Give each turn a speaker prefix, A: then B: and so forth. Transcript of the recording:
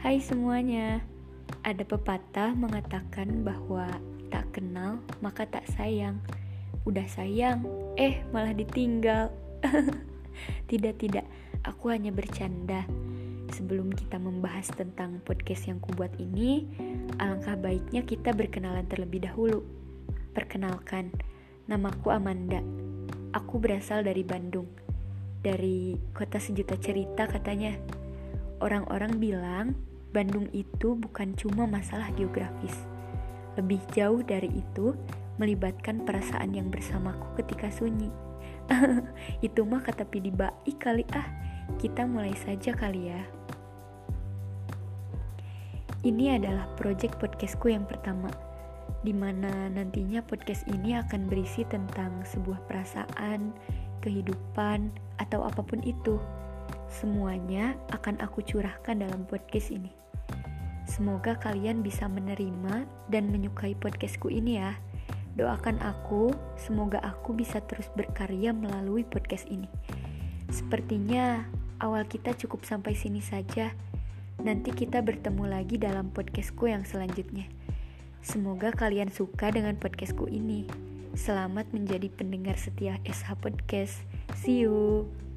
A: Hai semuanya, ada pepatah mengatakan bahwa tak kenal maka tak sayang. Udah sayang, eh malah ditinggal. tidak, tidak, aku hanya bercanda. Sebelum kita membahas tentang podcast yang kubuat ini, alangkah baiknya kita berkenalan terlebih dahulu. Perkenalkan, namaku Amanda. Aku berasal dari Bandung. Dari kota sejuta cerita katanya. Orang-orang bilang Bandung itu bukan cuma masalah geografis. Lebih jauh dari itu, melibatkan perasaan yang bersamaku ketika sunyi. itu mah kata Pidi baik kali ah. Kita mulai saja kali ya. Ini adalah project podcastku yang pertama, di mana nantinya podcast ini akan berisi tentang sebuah perasaan, kehidupan, atau apa pun itu. Semuanya akan aku curahkan dalam podcast ini. Semoga kalian bisa menerima dan menyukai podcastku ini ya. Doakan aku, semoga aku bisa terus berkarya melalui podcast ini. Sepertinya awal kita cukup sampai sini saja. Nanti kita bertemu lagi dalam podcastku yang selanjutnya. Semoga kalian suka dengan podcastku ini. Selamat menjadi pendengar setia SH Podcast. See you.